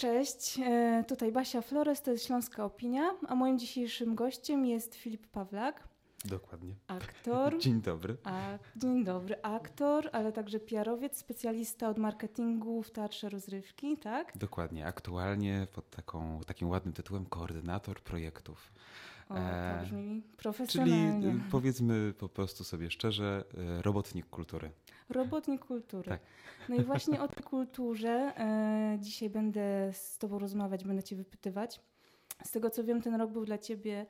Cześć, e, tutaj Basia Flores, to jest Śląska Opinia, a moim dzisiejszym gościem jest Filip Pawlak. Dokładnie. Aktor. Dzień dobry. A, dzień dobry. Aktor, ale także PR-owiec, specjalista od marketingu w Teatrze Rozrywki, tak? Dokładnie. Aktualnie pod taką, takim ładnym tytułem koordynator projektów. O, to e, brzmi profesjonalnie. Czyli y, powiedzmy po prostu sobie szczerze, y, robotnik kultury. Robotnik kultury. Tak. No i właśnie o tej kulturze e, dzisiaj będę z Tobą rozmawiać, będę Cię wypytywać. Z tego co wiem, ten rok był dla Ciebie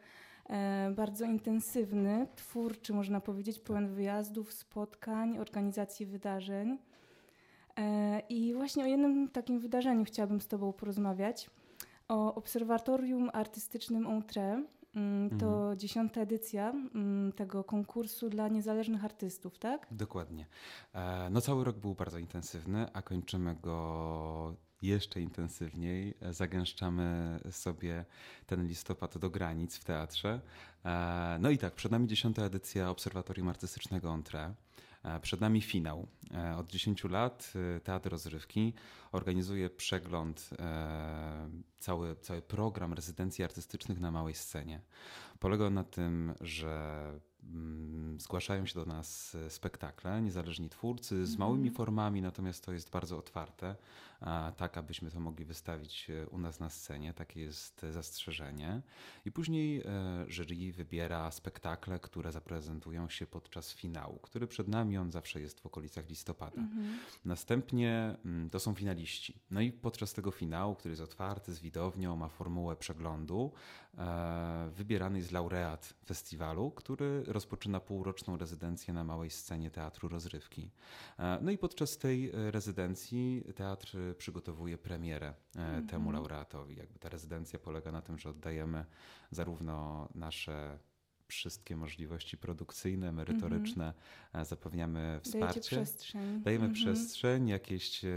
e, bardzo intensywny, twórczy, można powiedzieć, pełen wyjazdów, spotkań, organizacji wydarzeń. E, I właśnie o jednym takim wydarzeniu chciałabym z Tobą porozmawiać. O Obserwatorium Artystycznym Outre to mhm. dziesiąta edycja mm, tego konkursu dla niezależnych artystów, tak? Dokładnie. E, no cały rok był bardzo intensywny, a kończymy go jeszcze intensywniej. E, zagęszczamy sobie ten listopad do granic w teatrze. E, no i tak, przed nami dziesiąta edycja Obserwatorium Artystycznego Entre. E, przed nami finał. E, od 10 lat e, Teatr Rozrywki organizuje przegląd, cały, cały program rezydencji artystycznych na małej scenie. Polega na tym, że mm, zgłaszają się do nas spektakle, niezależni twórcy z małymi mhm. formami, natomiast to jest bardzo otwarte tak abyśmy to mogli wystawić e, u nas na scenie. Takie jest zastrzeżenie. I później e, jury wybiera spektakle, które zaprezentują się podczas finału, który przed nami, on zawsze jest w okolicach listopada. Mhm. Następnie mm, to są finaliści. No i podczas tego finału, który jest otwarty, z widownią, ma formułę przeglądu, e, wybierany jest laureat festiwalu, który rozpoczyna półroczną rezydencję na małej scenie Teatru Rozrywki. No i podczas tej rezydencji teatr przygotowuje premierę -hmm. temu laureatowi. Jakby ta rezydencja polega na tym, że oddajemy zarówno nasze wszystkie możliwości produkcyjne, merytoryczne, mm -hmm. zapewniamy wsparcie. Dajecie przestrzeń. Dajemy mm -hmm. przestrzeń, jakieś e,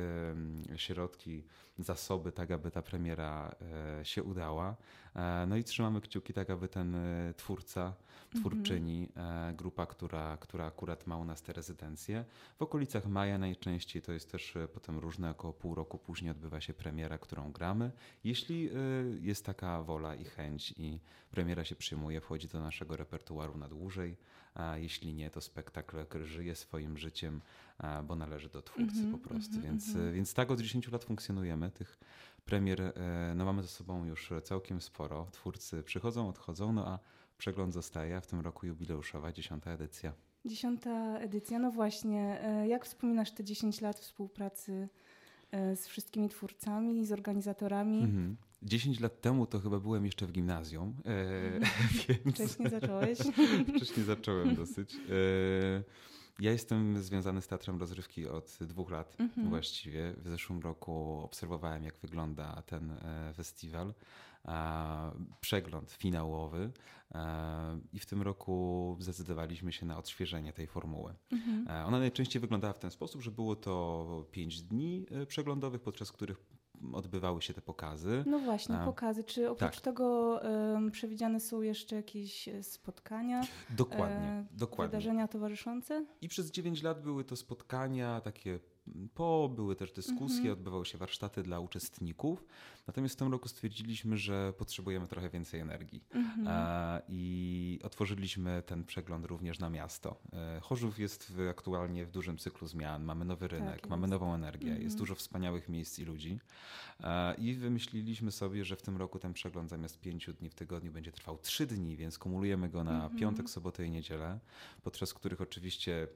środki, zasoby, tak aby ta premiera e, się udała. E, no i trzymamy kciuki tak, aby ten e, twórca, twórczyni, mhm. grupa, która, która akurat ma u nas te rezydencje, w okolicach maja najczęściej, to jest też potem różne, około pół roku później odbywa się premiera, którą gramy. Jeśli jest taka wola i chęć i premiera się przyjmuje, wchodzi do naszego repertuaru na dłużej, a jeśli nie, to spektakl żyje swoim życiem, bo należy do twórcy mm -hmm, po prostu. Mm -hmm, więc, mm -hmm. więc tak od 10 lat funkcjonujemy. Tych premier e, no mamy ze sobą już całkiem sporo. Twórcy przychodzą, odchodzą, no a przegląd zostaje, w tym roku jubileuszowa, dziesiąta edycja. Dziesiąta edycja, no właśnie. E, jak wspominasz te 10 lat współpracy e, z wszystkimi twórcami, z organizatorami? Mhm. 10 lat temu to chyba byłem jeszcze w gimnazjum. E, więc... Wcześniej zacząłeś. Wcześniej zacząłem dosyć. E, ja jestem związany z teatrem rozrywki od dwóch lat mhm. właściwie. W zeszłym roku obserwowałem, jak wygląda ten e, festiwal. Przegląd finałowy e, i w tym roku zdecydowaliśmy się na odświeżenie tej formuły. Mhm. E, ona najczęściej wyglądała w ten sposób, że było to pięć dni przeglądowych, podczas których odbywały się te pokazy. No właśnie, pokazy. Czy oprócz tak. tego um, przewidziane są jeszcze jakieś e, spotkania? Dokładnie, e, dokładnie. Wydarzenia towarzyszące? I przez 9 lat były to spotkania takie po, były też dyskusje, mhm. odbywały się warsztaty dla uczestników. Natomiast w tym roku stwierdziliśmy, że potrzebujemy trochę więcej energii. Mhm. A, I otworzyliśmy ten przegląd również na miasto. E, Chorzów jest w, aktualnie w dużym cyklu zmian. Mamy nowy tak rynek, tak mamy nową energię, mhm. jest dużo wspaniałych miejsc i ludzi. A, I wymyśliliśmy sobie, że w tym roku ten przegląd zamiast pięciu dni w tygodniu będzie trwał trzy dni, więc kumulujemy go na mhm. piątek, sobotę i niedzielę, podczas których oczywiście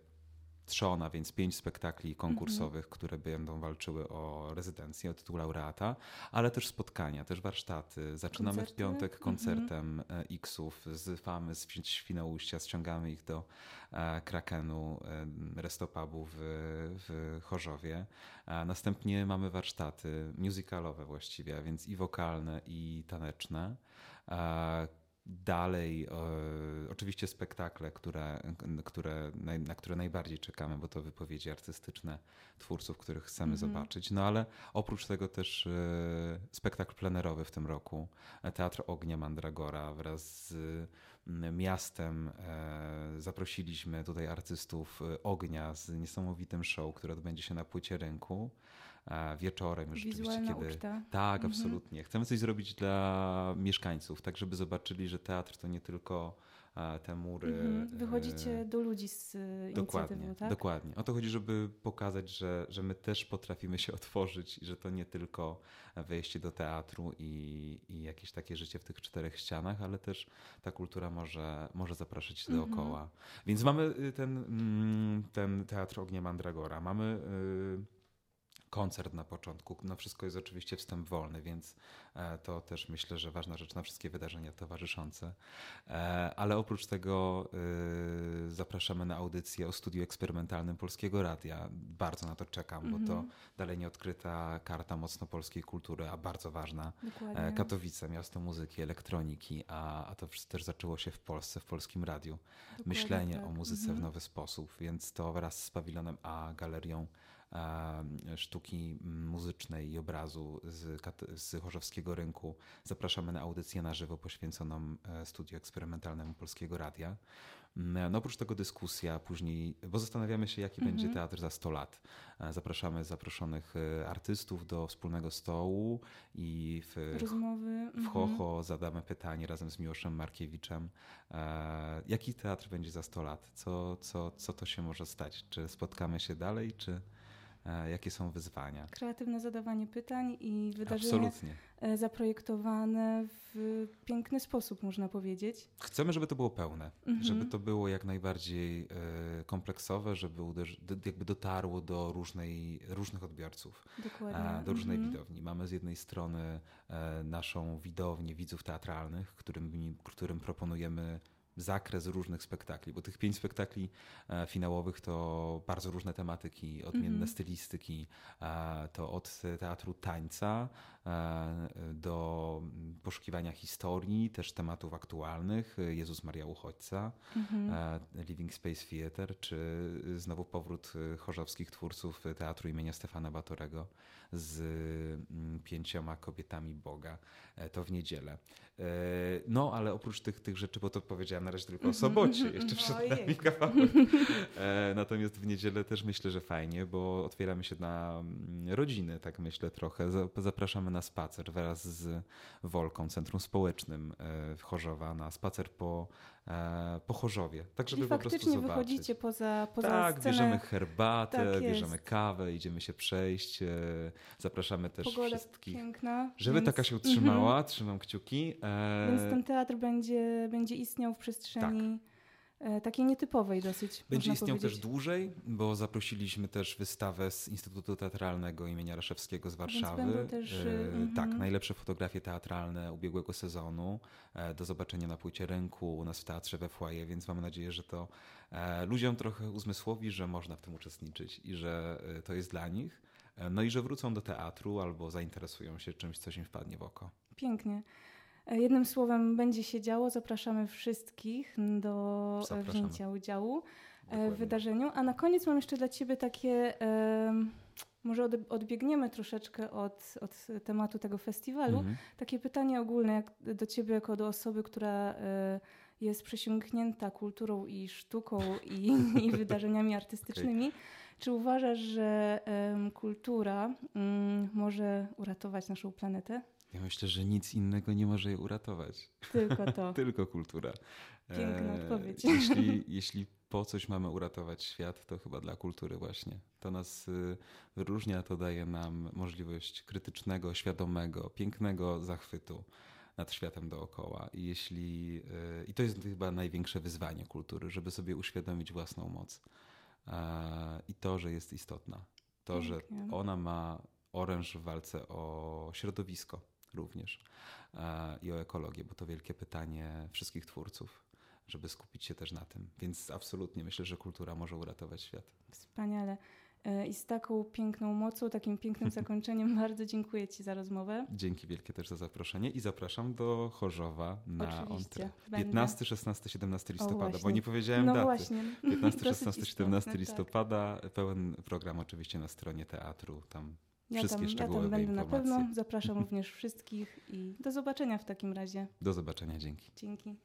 trzona, więc pięć spektakli konkursowych, mm -hmm. które będą walczyły o rezydencję, o tytuł laureata, ale też spotkania, też warsztaty. Zaczynamy Koncerty? w piątek koncertem mm -hmm. X-ów z Famy, z Świnoujścia, ściągamy ich do e, Krakenu, e, Restopubu w, w Chorzowie. Następnie mamy warsztaty musicalowe właściwie, a więc i wokalne, i taneczne. E, Dalej, e, oczywiście spektakle, które, które, na które najbardziej czekamy, bo to wypowiedzi artystyczne twórców, których chcemy mm -hmm. zobaczyć. No ale oprócz tego też e, spektakl plenerowy w tym roku, Teatr Ognia Mandragora wraz z miastem e, zaprosiliśmy tutaj artystów Ognia z niesamowitym show, które odbędzie się na płycie rynku. wieczorem, rzeczywiście kiedy. Uczta. Tak, mhm. absolutnie. Chcemy coś zrobić dla mieszkańców, tak żeby zobaczyli, że teatr to nie tylko te mury. Mhm. Wychodzicie do ludzi z e, dokładnie, tak? Dokładnie. O to chodzi, żeby pokazać, że, że my też potrafimy się otworzyć i że to nie tylko wejście do teatru i, i jakieś takie życie w tych czterech ścianach, ale też ta kultura może, może zapraszać mhm. dookoła. Więc mamy y, ten, mm, ten Teatr Ognia Mandragora, mamy y, koncert na początku. No wszystko jest oczywiście wstęp wolny, więc e, to też myślę, że ważna rzecz na wszystkie wydarzenia towarzyszące. E, ale oprócz tego e, zapraszamy na audycję o studiu eksperymentalnym Polskiego Radia. Bardzo na to czekam, mm -hmm. bo to mhm. dalej nieodkryta karta mocno polskiej kultury, a bardzo ważna. Dokładnie. Katowice, miasto muzyki, elektroniki, a, a to też zaczęło się w Polsce, w polskim radiu. Dokładnie Myślenie tak. o muzyce mm -hmm. w nowy sposób, więc to wraz z pawilonem A, galerią sztuki muzycznej i obrazu z, z Chorzowskiego Rynku. Zapraszamy na audycję na żywo poświęconą e, studiu eksperymentalnemu Polskiego Radia. No oprócz tego dyskusja później, bo zastanawiamy się, jaki będzie mhm. teatr za 100 lat. E, zapraszamy zaproszonych e, artystów do wspólnego stołu i w, Rozmowy. w Chocho mhm. zadamy pytanie razem z Miłoszem Markiewiczem, jaki teatr będzie za 100 lat? Co, co, co to się może stać? Czy spotkamy się dalej, czy... E, jakie są wyzwania. Kreatywne zadawanie pytań i wydarzenie Absolutnie. E, zaprojektowane w piękny sposób, można powiedzieć. Chcemy, żeby to było pełne, mhm. żeby to było jak najbardziej e, kompleksowe, żeby jakby dotarło do różnej, różnych odbiorców, Dokładnie. do różnej mhm. widowni. Mamy z jednej strony naszą widownię widzów teatralnych, którym, którym proponujemy zakres różnych spektakli, bo tych pięć spektakli e, finałowych to bardzo różne tematyki, odmienne mm -hmm. stylistyki, e, to od teatru tańca do poszukiwania historii, też tematów aktualnych, Jezus Maria Uchodźca, mm -hmm. Living Space Theater, czy znowu powrót chorzowskich twórców Teatru imienia Stefana Batorego z mm, pięcioma kobietami Boga, to w niedzielę. No, ale oprócz tych, tych rzeczy, bo to powiedziałem na razie tylko o sobocie, jeszcze przed nami kawałek. E, natomiast w niedzielę też myślę, że fajnie, bo otwieramy się na mm, rodziny, tak myślę trochę. Zapraszamy na spacer wraz z Wolką, Centrum Społecznym e, w Chorzowa, na spacer po E, po Chorzowie. Tak, żeby Czyli po prostu zobaczyć. wychodzicie poza, poza Tak, scenę. bierzemy herbatę, tak bierzemy kawę, idziemy się przejść. E, zapraszamy też Pogoda wszystkich. piękna. Żeby więc... taka się utrzymała, mm -hmm. trzymam kciuki. Więc ten teatr będzie, będzie istniał w przestrzeni... Tak takiej nietypowej dosyć. Będzie istniał powiedzieć. też dłużej, bo zaprosiliśmy też wystawę z Instytutu Teatralnego imienia Raszewskiego z Warszawy. Też, e, mm -hmm. Tak, najlepsze fotografie teatralne ubiegłego sezonu. E, do zobaczenia na płycie rynku u nas w teatrze we Foyer, więc mamy nadzieję, że to e, ludziom trochę uzmysłowi, że można w tym uczestniczyć i że e, to jest dla nich. E, no i że wrócą do teatru albo zainteresują się czymś, co im wpadnie w oko. Pięknie. Jednym słowem będzie się działo. Zapraszamy wszystkich do Zapraszamy. wzięcia udziału Dokładnie. w wydarzeniu. A na koniec mam jeszcze dla Ciebie takie, może odbiegniemy troszeczkę od, od tematu tego festiwalu. Mhm. Takie pytanie ogólne jak do Ciebie jako do osoby, która e, jest przesiąknięta kulturą i sztuką i, i wydarzeniami artystycznymi. Okay. Czy uważasz, że kultura um, może uratować naszą planetę? Ja myślę, że nic innego nie może jej uratować. Tylko to. Tylko kultura. Piękna e, odpowiedź. Jeśli, jeśli po coś mamy uratować świat, to chyba dla kultury właśnie. To nas y, wyróżnia, to daje nam możliwość krytycznego, świadomego, pięknego zachwytu nad światem dookoła. I jeśli y, i to jest chyba największe wyzwanie kultury, żeby sobie uświadomić własną moc. E, I to, że jest istotna. To, że ona ma oręż w walce o środowisko również e, i o ekologię, bo to wielkie pytanie wszystkich twórców, żeby skupić się też na tym. Więc absolutnie myślę, że kultura może uratować świat. Wspaniale. E, I z taką piękną mocą, takim pięknym zakończeniem bardzo dziękuję Ci za rozmowę. Dzięki wielkie też za zaproszenie i zapraszam do Chorzowa na Oczywiście, 15, 16, 17 listopada, bo nie powiedziałem no daty. Właśnie. 15, 16, 17 tak. listopada, tak. pełen program oczywiście na stronie teatru, tam ja Wszystkie tam, szczegółowe ja tam będę informacje. na pewno. Zapraszam również wszystkich i do zobaczenia w takim razie. Do zobaczenia, dzięki. Dzięki.